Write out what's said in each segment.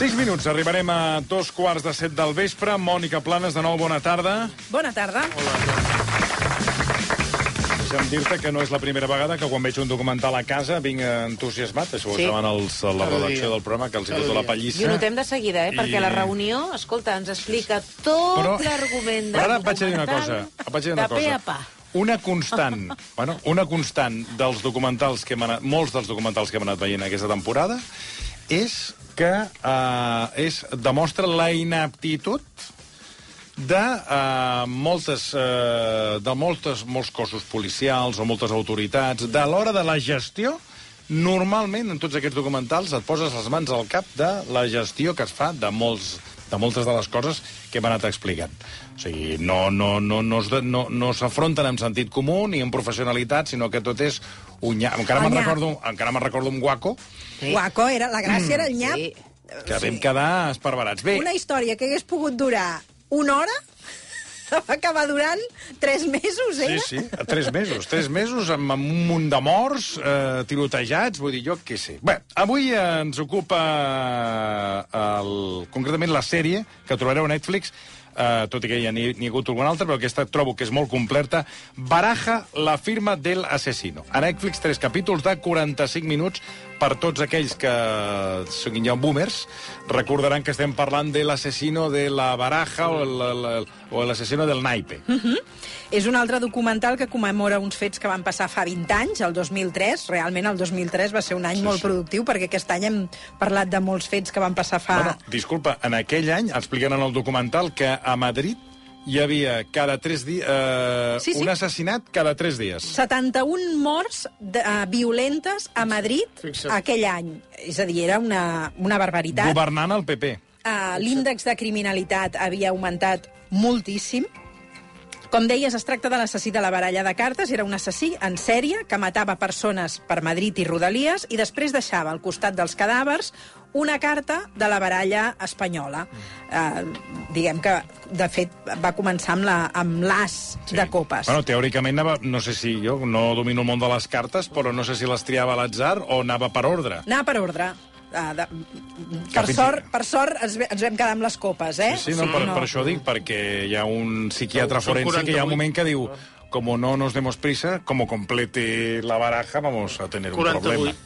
6 minuts, arribarem a dos quarts de set del vespre. Mònica Planes, de nou, bona tarda. Bona tarda. Deixa'm dir-te que no és la primera vegada que quan veig un documental a casa vinc entusiasmat. Això ho Sí. saben els, la Cada redacció dia. del programa, que els hi foto la pallissa. I ho notem de seguida, eh? Perquè I- la reunió, escolta, ens explica tot Però- l'argument Però del ara et vaig a dir una cosa. documental Et vaig a dir una de pe cosa. a pa. Una constant, bueno, una constant dels documentals que hem anat, molts dels documentals que hem anat veient aquesta temporada és que eh, és, demostra la inaptitud de eh, moltes eh, de moltes, molts cossos policials o moltes autoritats de l'hora de la gestió normalment en tots aquests documentals et poses les mans al cap de la gestió que es fa de molts de moltes de les coses que hem anat explicant. O sigui, no, no, no, no, no, no s'afronten amb sentit comú ni amb professionalitat, sinó que tot és un nyap. Encara me'n recordo, encara me'n recordo un guaco Sí. Guaco, era, la gràcia era el nyap. Sí. que vam quedar esparverats. Bé, Una història que hagués pogut durar una hora va acabar durant tres mesos, Sí, eh? sí, a tres mesos. Tres mesos amb, amb un munt de morts, eh, tirotejats, vull dir, jo què sé. Bé, avui ens ocupa eh, el, concretament la sèrie que trobareu a Netflix, eh, tot i que ja n'hi ha hagut alguna altra, però aquesta trobo que és molt completa. Baraja la firma del asesino. A Netflix, tres capítols de 45 minuts per tots aquells que siguin ja boomers, recordaran que estem parlant de l'asesino de la baraja o el- el- o l'asesino del naipe. És un altre documental que commemora uns fets que van passar fa 20 anys, el 2003. Realment el 2003 va ser un any Sí, molt sí. productiu, perquè aquest any hem parlat de molts fets que van passar fa... Bueno, disculpa, en aquell any expliquen en el documental que a Madrid hi havia cada tres dies... Eh, Sí, sí. un assassinat cada tres dies. 71 morts de, uh, violentes a Madrid Fixa't. aquell any. És a dir, era una, una barbaritat. Governant el PP. Uh, L'índex de criminalitat havia augmentat moltíssim. Com deies, es tracta de l'assassí de la baralla de cartes. Era un assassí en sèrie que matava persones per Madrid i Rodalies i després deixava al costat dels cadàvers una carta de la baralla espanyola. Uh, diguem que, de fet, va començar amb la- amb l'as sí. de copes. Bueno, teòricament anava, no sé si jo no domino el món de les cartes, però no sé si les triava a l'atzar o anava per ordre. Anava per ordre. Uh, de, per, fins i- sort, per sort ens, ve- ens vam quedar amb les copes, eh? Sí, sí, no, per, per això dic, perquè hi ha un psiquiatre Són forense que hi ha un 48. moment que diu como no nos demos prisa, como complete la baraja, vamos a tener un 48. problema.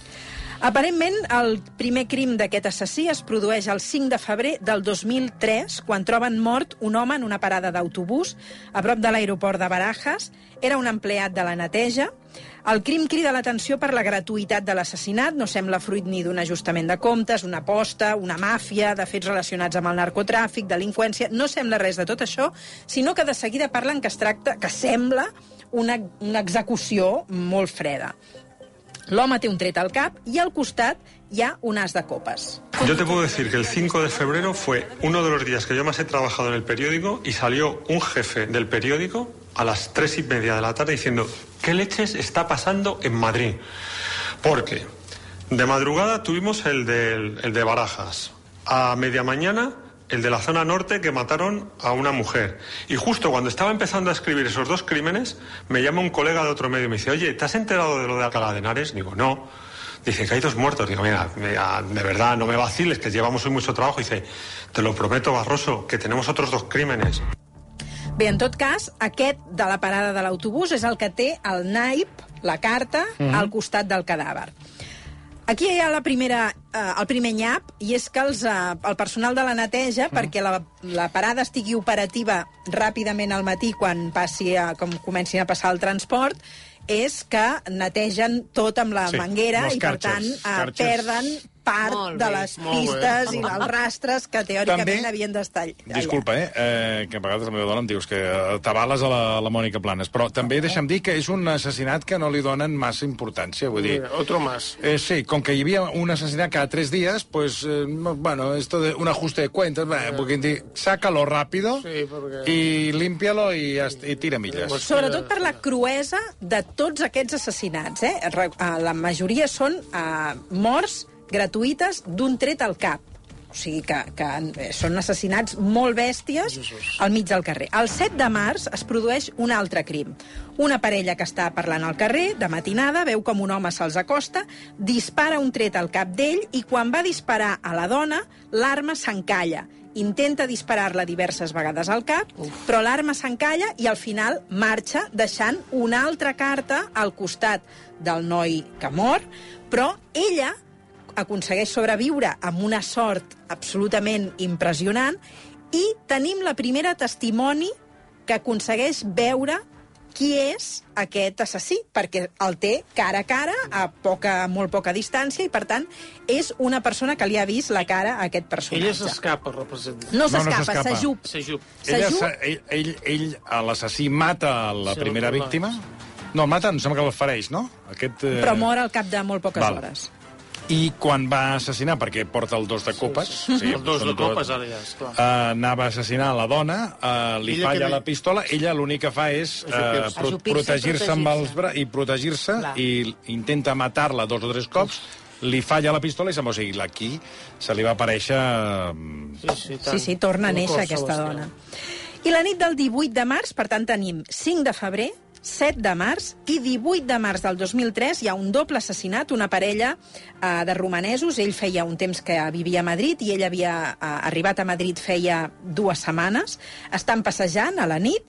Aparentment, el primer crim d'aquest assassí es produeix el 5 de febrer del 2003, quan troben mort un home en una parada d'autobús a prop de l'aeroport de Barajas. Era un empleat de la neteja. El crim crida l'atenció per la gratuïtat de l'assassinat. No sembla fruit ni d'un ajustament de comptes, una aposta, una màfia, de fets relacionats amb el narcotràfic, delinqüència... No sembla res de tot això, sinó que de seguida parlen que es tracta, que sembla una, una execució molt freda. L'home té un tret al cap i al costat hi ha un as de copes. Yo te puedo decir que el 5 de febrero fue uno de los días que yo más he trabajado en el periódico y salió un jefe del periódico a las tres y media de la tarde diciendo ¿qué leches está pasando en Madrid? Porque de madrugada tuvimos el, del- el de Barajas, a media mañana el de la zona norte que mataron a una mujer. Y justo cuando estaba empezando a escribir esos dos crímenes, me llama un colega de otro medio y me dice, oye, ¿te has enterado de lo de Alcalá de Henares? Digo, no. Dice que hay dos muertos. Digo, mira, mira, de verdad, no me vaciles, que llevamos hoy mucho trabajo. Dice, te lo prometo, Barroso, que tenemos otros dos crímenes. Bé, en tot cas, aquest de la parada de l'autobús és el que té el naip, la carta, al costat del cadàver. Aquí hi ha la primera, eh, el primer nyap, i és que els, eh, el personal de la neteja, perquè la, la parada estigui operativa ràpidament al matí quan passi a, com comencin a passar el transport, és que netegen tot amb la Sí, manguera i, per carxes, tant, eh, carxes. perden part Molt de les bé. pistes i els rastres que teòricament També- havien d'estar allà. Disculpa, eh? eh? que a vegades la meva dona em dius que eh, t'avales a la, la Mònica Planes, però també deixa'm dir que és un assassinat que no li donen massa importància, vull dir... Mira, otro más. Eh, sí, com que hi havia un assassinat cada tres días, pues, eh, no, bueno, esto de un ajuste de cuentas, yeah. porque dir, sácalo rápido Sí, porque- y límpialo y, hasta- y tira millas. Pues- Sobretot per la cruesa de tots aquests assassinats. Eh? Eh, La majoria són eh, morts gratuïtes d'un tret al cap. o sigui que, que eh, són assassinats molt bèsties al mig del carrer. El 7 de març es produeix un altre crim. Una parella que està parlant al carrer, de matinada, veu com un home se'ls acosta, dispara un tret al cap d'ell i quan va disparar a la dona, l'arma s'encalla intenta disparar-la diverses vegades al cap, Uf. però l'arma s'encalla i al final marxa deixant una altra carta al costat del noi que mor, però ella aconsegueix sobreviure amb una sort absolutament impressionant i tenim la primera testimoni que aconsegueix veure qui és aquest assassí, perquè el té cara a cara, a poca, molt poca distància, i per tant és una persona que li ha vist la cara a aquest personatge. Ella s'escapa, representa. No No, no s'escapa, s'escapa. s'ajup. S'ajup. Ell, ell, ell l'assassí mata la Sí, primera víctima? No, el mata, em sembla que el fereix, no? Aquest, eh, Però mor al cap de molt poques Val. hores. I quan va assassinar, perquè porta el dos de copes... Sí, el dos de copes, ara ja, esclar. Uh, anava a assassinar la dona, uh, li Ella falla que- la pistola, ella l'únic que fa és uh, pro protegir-se amb els bra i protegir-se i intenta matar-la dos o tres cops, li falla la pistola i se'n va. O sigui, aquí se li va aparèixer... Sí, sí, tant. Sí, sí, torna a néixer aquesta dona. I la nit del 18 de març, per tant, tenim 5 de febrer, 7 de març i 18 de març del 2003 hi ha un doble assassinat, una parella eh, de romanesos. Ell feia un temps que vivia a Madrid i ell havia eh, arribat a Madrid feia dues setmanes. Estan passejant a la nit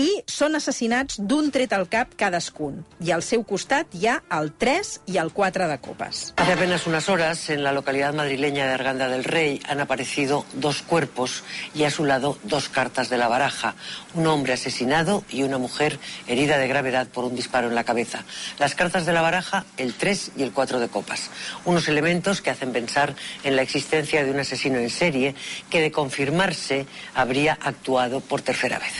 i són assassinats d'un tret al cap cadascun. I al seu costat hi ha el 3 i el 4 de copes. Hace apenas unas horas, en la localidad madrileña de Arganda del Rey, han aparecido dos cuerpos y a su lado dos cartas de la baraja. Un hombre asesinado y una mujer herida de gravedad por un disparo en la cabeza. Las cartas de la baraja, el 3 y el 4 de copas. Unos elementos que hacen pensar en la existencia de un asesino en serie que, de confirmarse, habría actuado por tercera vez.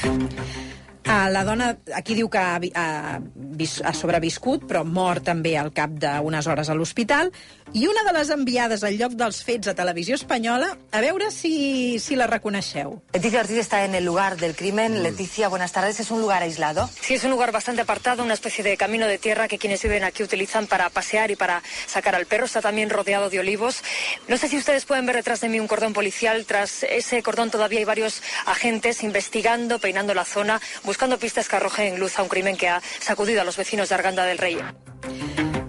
Uh, la dona, aquí diu que ha, ha, ha sobreviscut, però mor també al cap d'unes hores a l'hospital. I una de les enviades al lloc dels fets a Televisió Espanyola, a veure si, si la reconeixeu. Leticia Ortiz está en el lugar del crimen. Leticia, buenas tardes. ¿Es un lugar aislado? Sí, es un lugar bastante apartado, una especie de camino de tierra que quienes viven aquí utilizan para pasear y para sacar al perro. Está también rodeado de olivos. No sé si ustedes pueden ver detrás de mí un cordón policial. Tras ese cordón todavía hay varios agentes investigando, peinando la zona, buscando pistas que arrojen luz a un crimen que ha sacudido a los vecinos de Arganda del Rey.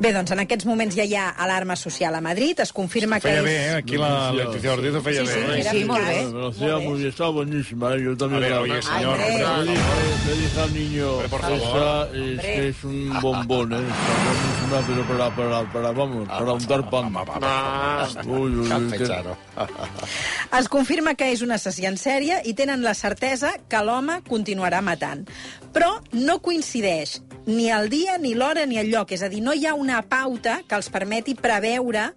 Bé, doncs en aquests moments ja hi ha alarma social a Madrid, es confirma que Feia és... bé, eh? Aquí la Leticia Ortiz ho feia Sí, sí, bé. era Sí, molt bé. Hacía muy bien, estaba buenísima, ¿eh? yo A también ver, la oye, señor, hombre, Le dije, al niño, por favor. es Hombre. que es un bombón, ¿eh? Está buenísima, pero para, para, para, vamos, para untar pan. Uy, uy, uy, que- Es confirma que és un assassí en sèrie i tenen la certesa que l'home continuarà matant. Però no coincideix ni el dia, ni l'hora, ni el lloc. És a dir, no hi ha una pauta que els permeti preveure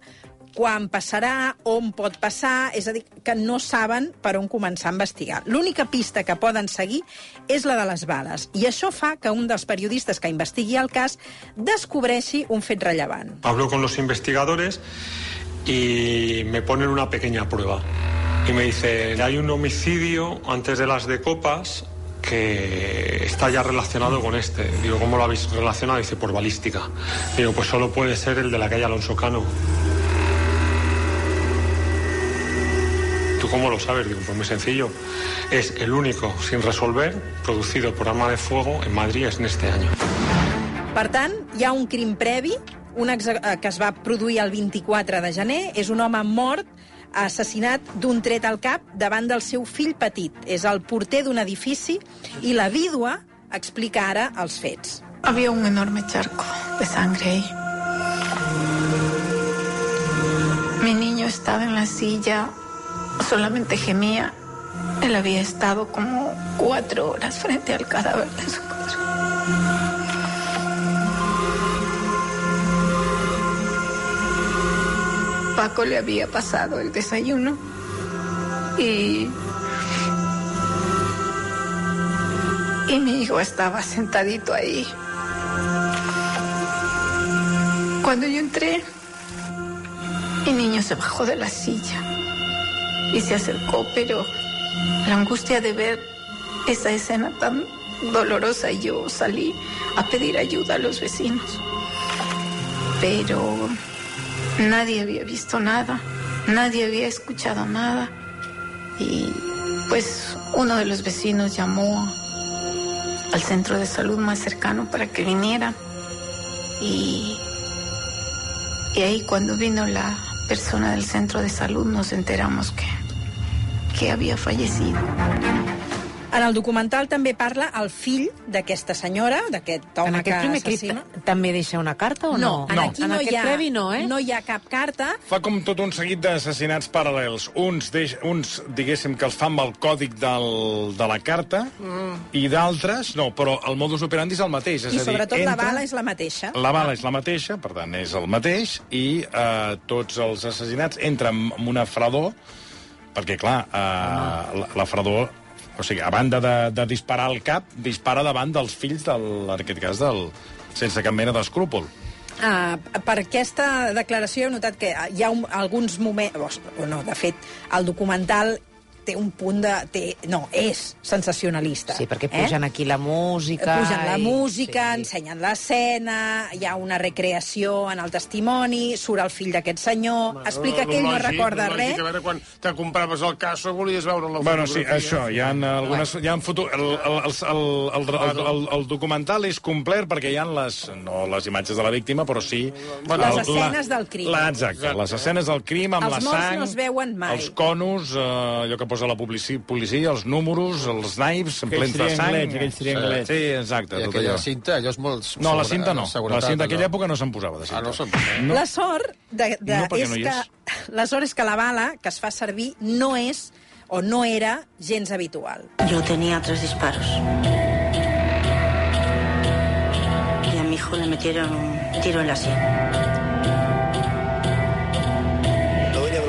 quan passarà, on pot passar, és a dir, que no saben per on començar a investigar. L'única pista que poden seguir és la de les bales, i això fa que un dels periodistes que investigui el cas descobreixi un fet rellevant. Hablo con los investigadores y me ponen una pequeña prueba. Y me dicen, hay un homicidio antes de las de copas que está ya relacionado con este. Digo, ¿cómo lo habéis relacionado? Dice, por balística. Digo, pues solo puede ser el de la calle Alonso Cano. ¿Tú cómo lo sabes? Digo, pues muy sencillo. Es el único sin resolver producido por arma de fuego en Madrid en este año. Per tant, hi ha un crim previ, un eh, que es va produir el 24 de gener. És un home mort assassinat d'un tret al cap davant del seu fill petit. És el porter d'un edifici i la vídua explica ara els fets. Había un enorme charco de sangre ahí. Mi niño estaba en la silla, solamente gemía. Él había estado como cuatro horas frente al cadáver de su padre. Paco le había pasado el desayuno y y mi hijo estaba sentadito ahí. Cuando yo entré, mi niño se bajó de la silla y se acercó, pero la angustia de ver esa escena tan dolorosa, yo salí a pedir ayuda a los vecinos. Pero nadie había visto nada. Nadie había escuchado nada. Y pues uno de los vecinos llamó al centro de salud más cercano para que vinieran. Y, y ahí cuando vino la persona del centro de salud nos enteramos que, que había fallecido. En el documental també parla el fill d'aquesta senyora, d'aquest home En aquest que primer clip assassina. també deixa una carta o no? No, en aquí en no, aquest hi ha, previ no, eh? no hi ha cap carta. Fa com tot un seguit d'assassinats paral·lels. Uns, deix, uns, diguéssim, que els fan amb el còdic del, de la carta, mm. i d'altres, no, però el modus operandi és el mateix. És I a dir, sobretot la entra- bala és la mateixa. La bala és la mateixa, per tant, és el mateix, i eh, tots els assassinats entren amb una fredor, perquè, clar, eh, la, la fredor... O sigui, a banda de, de disparar al cap, dispara davant dels fills, del, en cas, del, sense cap mena d'escrúpol. Uh, per aquesta declaració he notat que hi ha un, alguns moments... O no, de fet, el documental té un punt de... Té, no, és sensacionalista. Sí, perquè pugen eh? aquí la música... Pugen la i- música, sí, sí. ensenyen l'escena, hi ha una recreació en el testimoni, surt el fill d'aquest senyor, explica que ell no recorda lògic, res. A veure, quan te compraves el caso volies veure la Bueno, sí, això, hi ha algunes... Hi ha foto... el, el, el, el, el, el, el, el documental és complet perquè hi ha les, no les imatges de la víctima, però sí... Les el- escenes del crim. La, exacte, les escenes del crim amb Els la morts sang... no es veuen mai. Els conos, eh, allò que posa la policia, policia, els números, els naips Aquells plens de sang... aquells trianglets. Sí, exacte, I tot aquella allò. cinta, allò és molt... No, la cinta no. La cinta d'aquella època no se'n posava, de cinta. Ah, no se'n No. La sort de, de, No, és no que, la sort és que la bala que es fa servir no és o no era gens habitual. Yo tenía tres disparos. Y a mi hijo le metieron un tiro en la sien.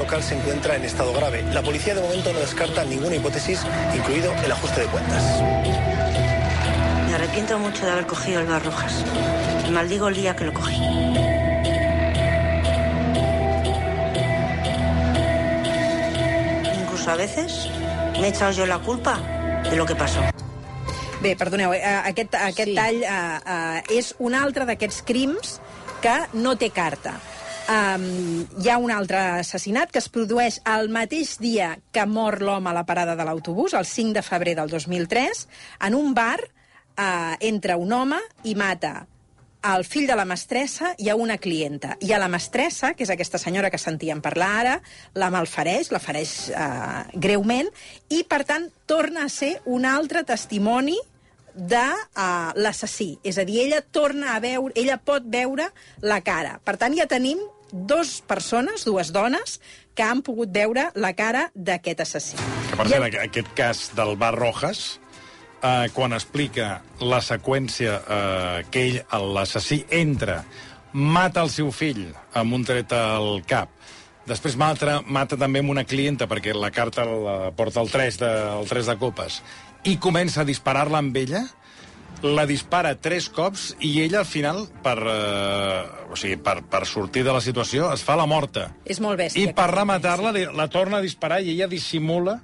Local se encuentra en estado grave. La policía de momento no descarta ninguna hipótesis, incluido el ajuste de cuentas. Me arrepiento mucho de haber cogido el bar rojas. Maldigo el día que lo cogí. Incluso a veces me he echado yo la culpa de lo que pasó. Bé, perdoneu, eh, aquest, aquest Sí. tall eh, eh, és un altre d'aquests crims que no té carta. Um, hi ha un altre assassinat que es produeix el mateix dia que mor l'home a la parada de l'autobús, el 5 de febrer del 2003, en un bar uh, entra un home i mata el fill de la mestressa i a una clienta. I a la mestressa, que és aquesta senyora que sentíem parlar ara, la malfereix, la fereix eh, greument, i, per tant, torna a ser un altre testimoni de uh, l'assassí. És a dir, ella torna a veure, ella pot veure la cara. Per tant, ja tenim dos persones, dues dones, que han pogut veure la cara d'aquest assassí. Que, per cert, aquest cas del bar Rojas, eh, quan explica la seqüència eh, que ell, l'assassí, entra, mata el seu fill amb un tret al cap, després mata, mata també amb una clienta, perquè la carta la porta el 3 de, el 3 de copes, i comença a disparar-la amb ella, la dispara tres cops i ella al final, per, eh, o sigui, per, per sortir de la situació, es fa la morta. És molt bèstia. I per rematar-la la torna a disparar i ella dissimula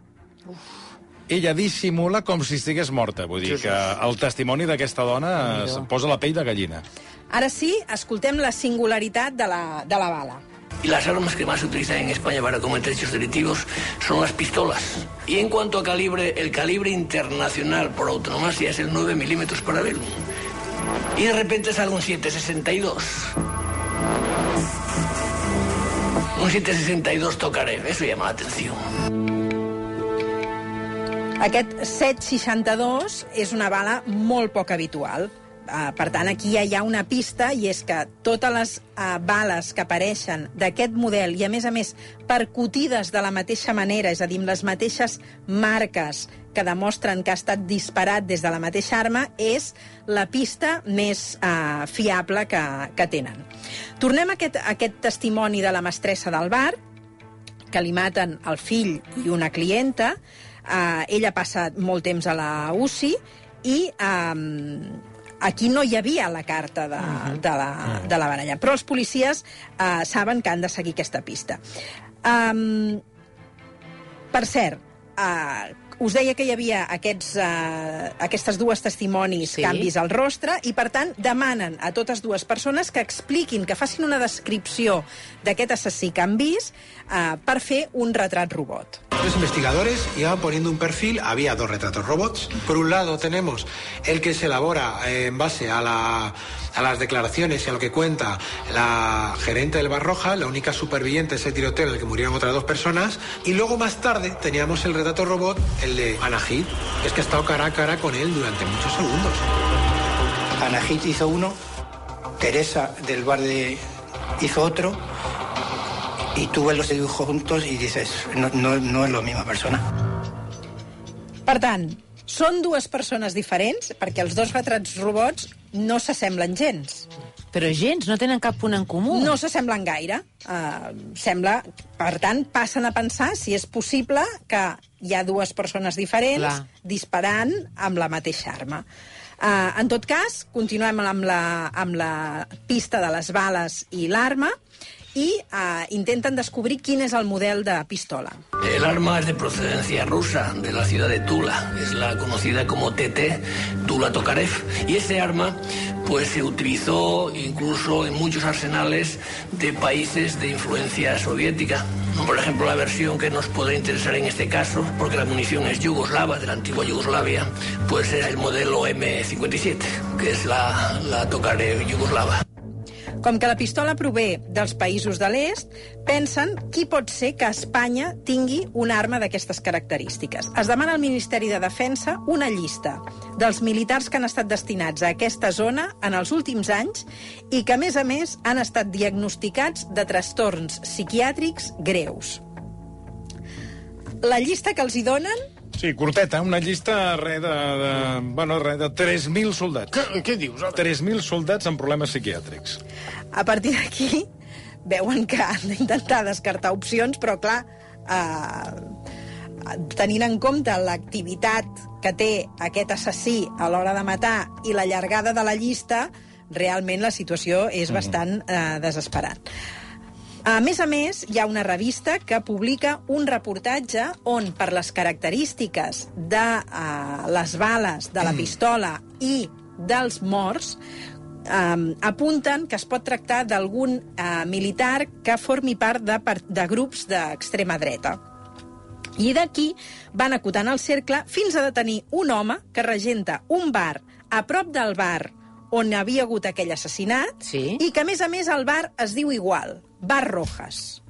ella dissimula com si estigués morta. Vull dir que el testimoni d'aquesta dona es posa la pell de gallina. Ara sí, escoltem la singularitat de la, de la bala. Y las armas que más se utilizan en España para cometer hechos delictivos son las pistolas. Y en cuanto a calibre, el calibre internacional por autonomía es el 9 milímetros para ver. Y de repente sale un 762. Un 762 tocaré, eso llama la atención. Aquest 762 és una bala molt poc habitual. Uh, per tant, aquí ja hi ha una pista i és que totes les uh, bales que apareixen d'aquest model i, a més a més, percutides de la mateixa manera, és a dir, amb les mateixes marques que demostren que ha estat disparat des de la mateixa arma, és la pista més uh, fiable que, que tenen. Tornem a aquest, a aquest testimoni de la mestressa del bar, que li maten el fill i una clienta. Uh, ella passa molt temps a la UCI i um, aquí no hi havia la carta de, de, la, de la baralla. Però els policies uh, saben que han de seguir aquesta pista. Um, per cert, uh, us deia que hi havia aquests, uh, aquestes dues testimonis, Sí. canvis al rostre, i per tant demanen a totes dues persones que expliquin, que facin una descripció d'aquest assassí que han vist uh, per fer un retrat robot. Los investigadores iban poniendo un perfil, había dos retratos robots. Por un lado tenemos el que se elabora eh, en base a, la- a las declaraciones y a lo que cuenta la gerente del Bar Roja, la única superviviente de ese tiroteo en el que murieron otras dos personas. Y luego más tarde teníamos el retrato robot, el de Anahit, que es que ha estado cara a cara con él durante muchos segundos. Anahit hizo uno, Teresa del bar de hizo otro, y tú ves los dibujos juntos y dices, no, no, no es la misma persona. Per tant, són dues persones diferents, perquè els dos retrats robots no s'assemblen gens. Però gens, no tenen cap punt en comú. No s'assemblen gaire. Uh, sembla, per tant, passen a pensar si és possible que hi ha dues persones diferents Clar. disparant amb la mateixa arma. Uh, en tot cas, continuem amb la, amb la pista de les bales i l'arma i uh, intenten descobrir quin és el model de pistola. El arma es de procedencia rusa, de la ciudad de Tula. Es la conocida como TT, Tula Tokarev. Y ese arma, pues se utilizó incluso en muchos arsenales de países de influencia soviética. Por ejemplo, la versión que nos podría interesar en este caso, porque la munición es yugoslava, de la antigua Yugoslavia, pues era el modelo M57, que es la, la Tokarev yugoslava. Com que la pistola prové dels països de l'est, pensen qui pot ser que Espanya tingui una arma d'aquestes característiques. Es demana al Ministeri de Defensa una llista dels militars que han estat destinats a aquesta zona en els últims anys i que, a més a més, han estat diagnosticats de trastorns psiquiàtrics greus. La llista que els hi donen Sí, curteta, una llista re de, de, bueno, re de 3.000 soldats. Què, què dius? ara? 3.000 soldats amb problemes psiquiàtrics. A partir d'aquí, veuen que han d'intentar descartar opcions, però, clar, eh, tenint en compte l'activitat que té aquest assassí a l'hora de matar i la llargada de la llista, realment la situació és bastant eh, desesperant. A més a més, hi ha una revista que publica un reportatge on, per les característiques de uh, les bales de la pistola i dels morts, um, apunten que es pot tractar d'algun uh, militar que formi part de, de grups d'extrema dreta. I d'aquí van acotant el cercle fins a detenir un home que regenta un bar a prop del bar on havia hagut aquell assassinat Sí. i que, a més a més, el bar es diu igual, Bar Rojas.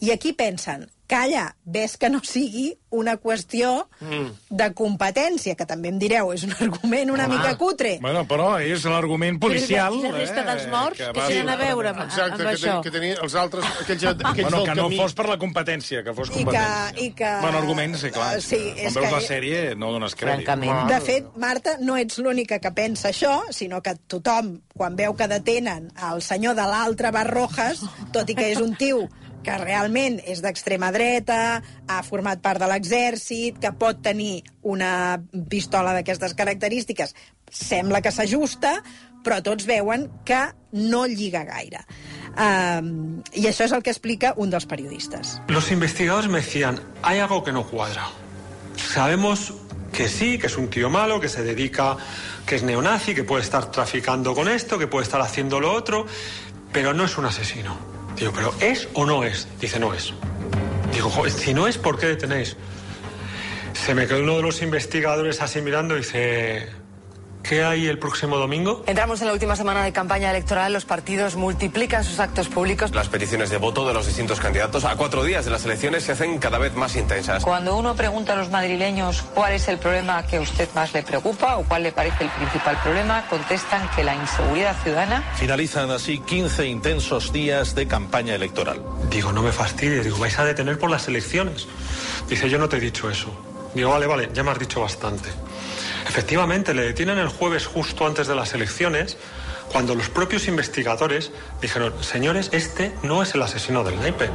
I aquí pensen, calla, ves que no sigui una qüestió Mm. de competència, que també em direu, és un argument una Home. mica cutre. Bueno, però és l'argument policial... I la resta dels morts, que que va- tenen a veure amb, Exacte, amb que, això. ten, que tenia els altres, aquells, aquells Bueno, del que no camí. fos per la competència, que fos I que, competència. i que... Bueno, argument, sí, clar. Eh, Sí, Quan és veus que... la sèrie no dones crèdit. Francament. De fet, Marta, no ets l'única que pensa això, sinó que tothom, quan veu que detenen el senyor de l'altre Bar Rojas, tot i que és un tio que realment és d'extrema dreta, ha format part de l'exèrcit, que pot tenir una pistola d'aquestes característiques, sembla que s'ajusta, però tots veuen que no lliga gaire. Um, I això és el que explica un dels periodistes. Los investigadores me decían, hay algo que no cuadra. Sabemos que sí, que es un tío malo, que se dedica, que es neonazi, que puede estar traficando con esto, que puede estar haciendo lo otro, pero no es un asesino. Digo, ¿pero es o no es? Dice, no es. Digo, "Joder, si no es, ¿por qué detenéis? Se me quedó uno de los investigadores así mirando y dice, ¿qué hay el próximo domingo? Entramos en la última semana de campaña electoral. Los partidos multiplican sus actos públicos. Las peticiones de voto de los distintos candidatos a cuatro días de las elecciones se hacen cada vez más intensas. Cuando uno pregunta a los madrileños cuál es el problema que a usted más le preocupa o cuál le parece el principal problema, contestan que la inseguridad ciudadana. Finalizan así 15 intensos días de campaña electoral. Digo, no me fastidies, digo, vais a detener por las elecciones. Dice, yo no te he dicho eso. Digo, vale, vale, ya me has dicho bastante. Efectivamente, le detienen el jueves justo antes de las elecciones, cuando los propios investigadores dijeron, señores, este no es el asesino del naipe.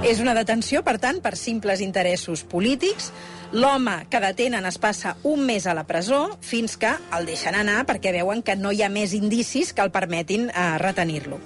És una detenció, per tant, per simples interessos polítics. L'home que detenen es passa un mes a la presó fins que el deixen anar perquè veuen que no hi ha més indicis que el permetin eh, retenir-lo.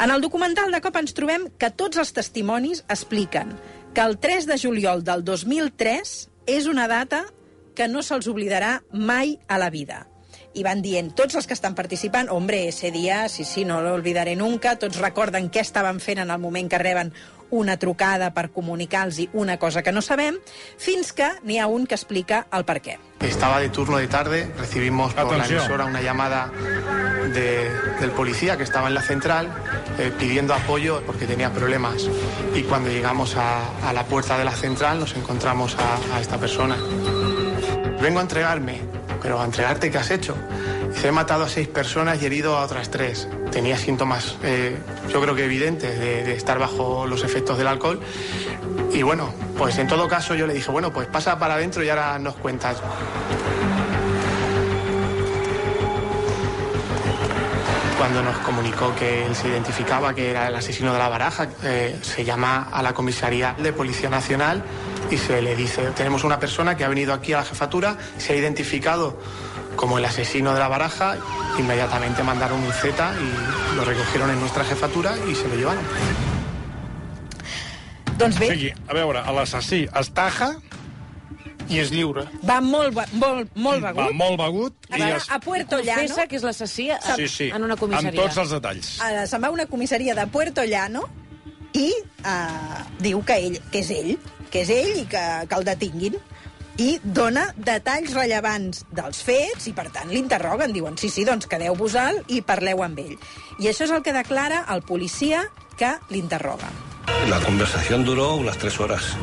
En el documental de cop ens trobem que tots els testimonis expliquen que el 3 de juliol del 2003 és una data que no se'ls oblidarà mai a la vida. I van dient, tots els que estan participant, hombre, ese dia, sí, sí, no lo olvidaré nunca, tots recorden què estaven fent en el moment que reben una trucada per comunicar-los una cosa que no sabem, fins que n'hi ha un que explica el per què. Estaba de turno de tarde, recibimos por la Atención. emisora una llamada de- del policía que estaba en la central eh, pidiendo apoyo porque tenía problemas. Y cuando llegamos a, a la puerta de la central nos encontramos a, a esta persona. Vengo a entregarme, pero ¿a entregarte qué has hecho? Dice, he matado a seis personas y herido a otras tres. Tenía síntomas, eh, yo creo que evidentes, de, estar bajo los efectos del alcohol. Y bueno, pues en todo caso yo le dije, bueno, pues pasa para adentro y ahora nos cuentas. Cuando nos comunicó que él se identificaba que era el asesino de la baraja, eh, se llama a la comisaría de Policía Nacional y se le dice, tenemos una persona que ha venido aquí a la jefatura, se ha identificado como el asesino de la baraja, inmediatamente mandaron un Z y lo recogieron en nuestra jefatura y se lo llevaron. Doncs O bé, sigui, a veure, l'assassí es taja... I és lliure. va molt, be- molt, molt begut. Va molt begut i es... a Puerto Llano... Confessa que és l'assassí a- Sí, sí, en una comissaria. amb tots els detalls. se'n va a una comissaria de Puerto Llano i eh, diu que, ell, que és ell, que és ell i que, que el detinguin i dona detalls rellevants dels fets i, per tant, l'interroguen. Diuen, sí, sí, doncs quedeu-vos-al i parleu amb ell. I això és el que declara el policia que l'interroga. La conversación duró unas tres horas.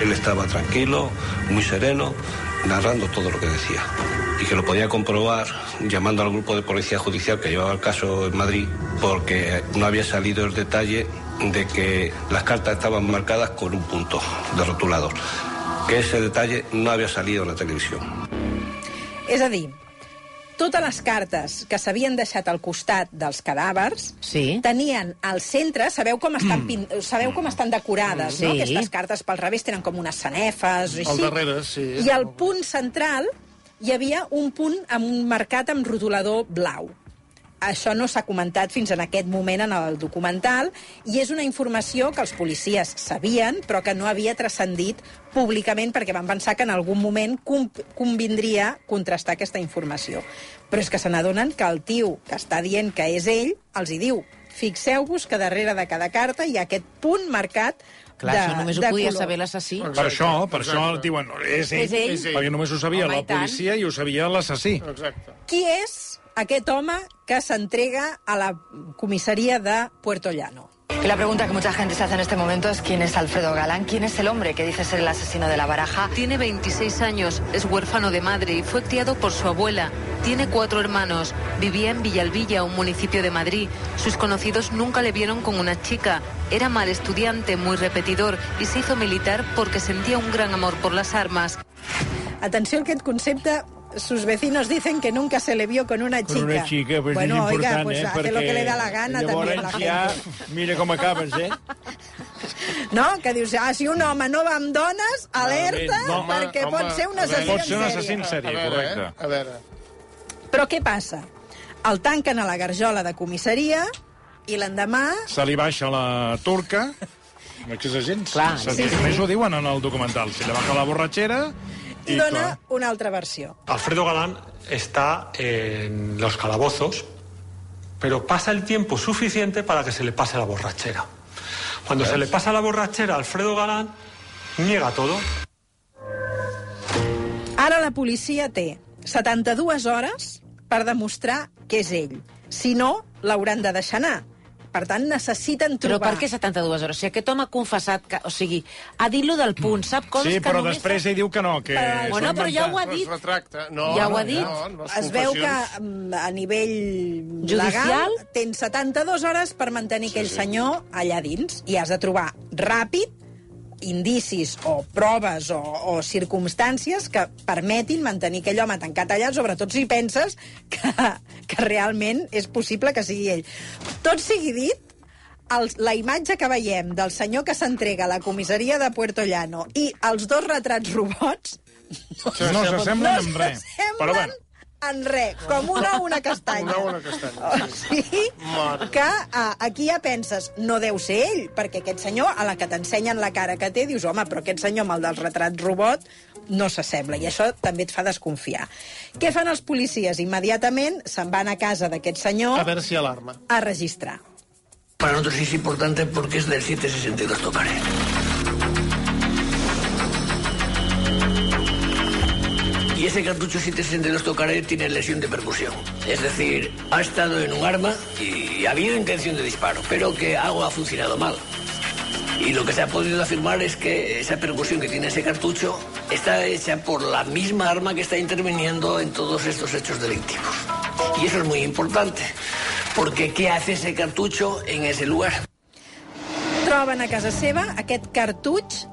Él estaba tranquilo, muy sereno, narrando todo lo que decía. Y que lo podía comprobar llamando al grupo de policía judicial que llevaba el caso en Madrid, porque no había salido el detalle de que las cartas estaban marcadas con un punto de rotulador. Que ese detalle no había salido en la televisión. És a dir, totes les cartes que s'havien deixat al costat dels cadàvers sí. tenien al centre, sabeu com estan, pin... sabeu com estan decorades, Mm. no? Sí. Aquestes cartes pel revés tenen com unes sanefes, Al així. darrere, sí. I al punt central hi havia un punt amb un marcat amb rotulador blau. Això no s'ha comentat fins en aquest moment en el documental i és una informació que els policies sabien però que no havia transcendit públicament perquè van pensar que en algun moment convindria contrastar aquesta informació. Però és que se n'adonen que el tio que està dient que és ell els hi diu fixeu-vos que darrere de cada carta hi ha aquest punt marcat Clar, de, això només ho podia color. saber l'assassí. Per això, per això el diuen, és ell, És ell. perquè només ho sabia Home, i la policia i ho sabia l'assassí. Exacte. Qui és aquest home que s'entrega a la comissaria de Puerto Llano? Y la pregunta que mucha gente se hace en este momento es quién es Alfredo Galán, quién es el hombre que dice ser el asesino de la baraja. Tiene 26 años, es huérfano de madre y fue criado por su abuela. Tiene cuatro hermanos. Vivía en Villalvilla, un municipio de Madrid. Sus conocidos nunca le vieron con una chica. Era mal estudiante, muy repetidor y se hizo militar porque sentía un gran amor por las armas. Atenció a aquest concepte. Sus vecinos dicen que nunca se le vio con una chica. Con una chica, pues bueno, és oiga, important, pues eh? hace perquè lo que le da la gana també la ja, gente. mira com acabes, eh? No, que dius, ah, si un home no va amb dones, alerta, No, home, perquè home, pot ser un a veure, assassí pot ser un en assassí en sèrie. sèrie, A veure, correcte. eh? A veure. Però què passa? El tanquen a la garjola de comissaria i l'endemà Se li baixa la turca, no és gens. Clar, sí, sí. Més ho diuen en el documental. Se li baja la borratxera i dona clar, una altra versió. Alfredo Galán está en los calabozos, pero pasa el tiempo suficiente para que se le pase la borrachera. Cuando se le pasa la borrachera a Alfredo Galán, niega todo. Ara la policia té 72 hores per demostrar que és ell. Si no, l'hauran de deixar anar. Per tant, necessiten Però trobar... per què 72 hores? Si aquest home ha confessat, que, o sigui, ha dit lo del punt, sap coses Sí, que però només... després ell diu que no, que... Però- Bueno, però ja ho ha dit. Retracta. No, Ja ho ha no, dit. No, les es veu que mm, a nivell Judicial? legal tens 72 hores per mantenir aquell senyor allà dins i has de trobar ràpid indicis o proves o, o circumstàncies que permetin mantenir aquell home tancat allà, sobretot si penses que, que realment és possible que sigui ell. Tot sigui dit, el, la imatge que veiem del senyor que s'entrega a la comissaria de Puerto Llano i els dos retrats robots No s'assemblen en res. Però bueno, en res, com una o una castanya. Una o una castanya, O sigui, Mare. que a, aquí ja penses, no deu ser ell, perquè aquest senyor, a la que t'ensenyen la cara que té, dius, home, però aquest senyor amb el del retrat robot, no s'assembla, i això també et fa desconfiar. Què fan els policies? Immediatament se'n van a casa d'aquest senyor A ver si alarma. a registrar. Para nosotros es importante porque es del 762 Tocaré. Ese cartucho 762 Tocaré tiene lesión de percusión. Es decir, ha estado en un arma y ha habido intención de disparo, pero que algo ha funcionado mal. Y lo que se ha podido afirmar es que esa percusión que tiene ese cartucho está hecha por la misma arma que está interviniendo en todos estos hechos delictivos. Y eso es muy importante, porque ¿qué hace ese cartucho en ese lugar? Troben a casa seva aquest cartutx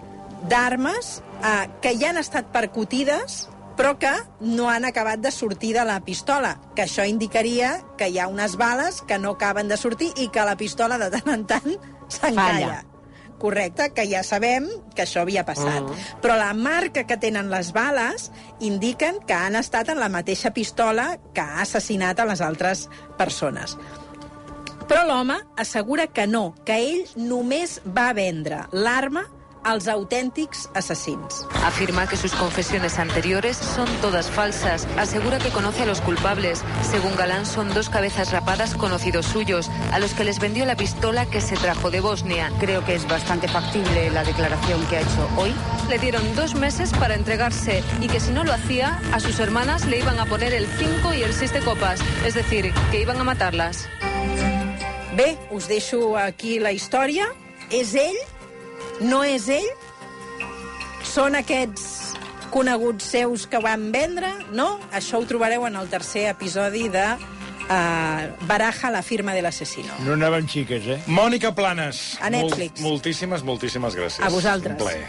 d'armes eh, que ja han estat percutides però que no han acabat de sortir de la pistola, que això indicaria que hi ha unes bales que no acaben de sortir i que la pistola de tant en tant s'encalla. Correcte, que ja sabem que això havia passat. Mm. Però la marca que tenen les bales indiquen que han estat en la mateixa pistola que ha assassinat a les altres persones. Però l'home assegura que no, que ell només va vendre l'arma als autèntics assassins. Afirma que sus confesiones anteriores son todas falsas. Asegura que conoce a los culpables. Según Galán, son dos cabezas rapadas conocidos suyos, a los que les vendió la pistola que se trajo de Bosnia. Creo que es bastante factible la declaración que ha hecho hoy. Le dieron dos meses para entregarse y que si no lo hacía, a sus hermanas le iban a poner el 5 y el 6 de copas. Es decir, que iban a matarlas. Bé, us deixo aquí la història. És ell? No és ell? Són aquests coneguts seus que van vendre? No? Això ho trobareu en el tercer episodi de uh, Baraja, la firma de l'assassino. No anaven xiques, eh? Mònica Planes. A Netflix. moltíssimes, moltíssimes gràcies. A vosaltres. Un plaer.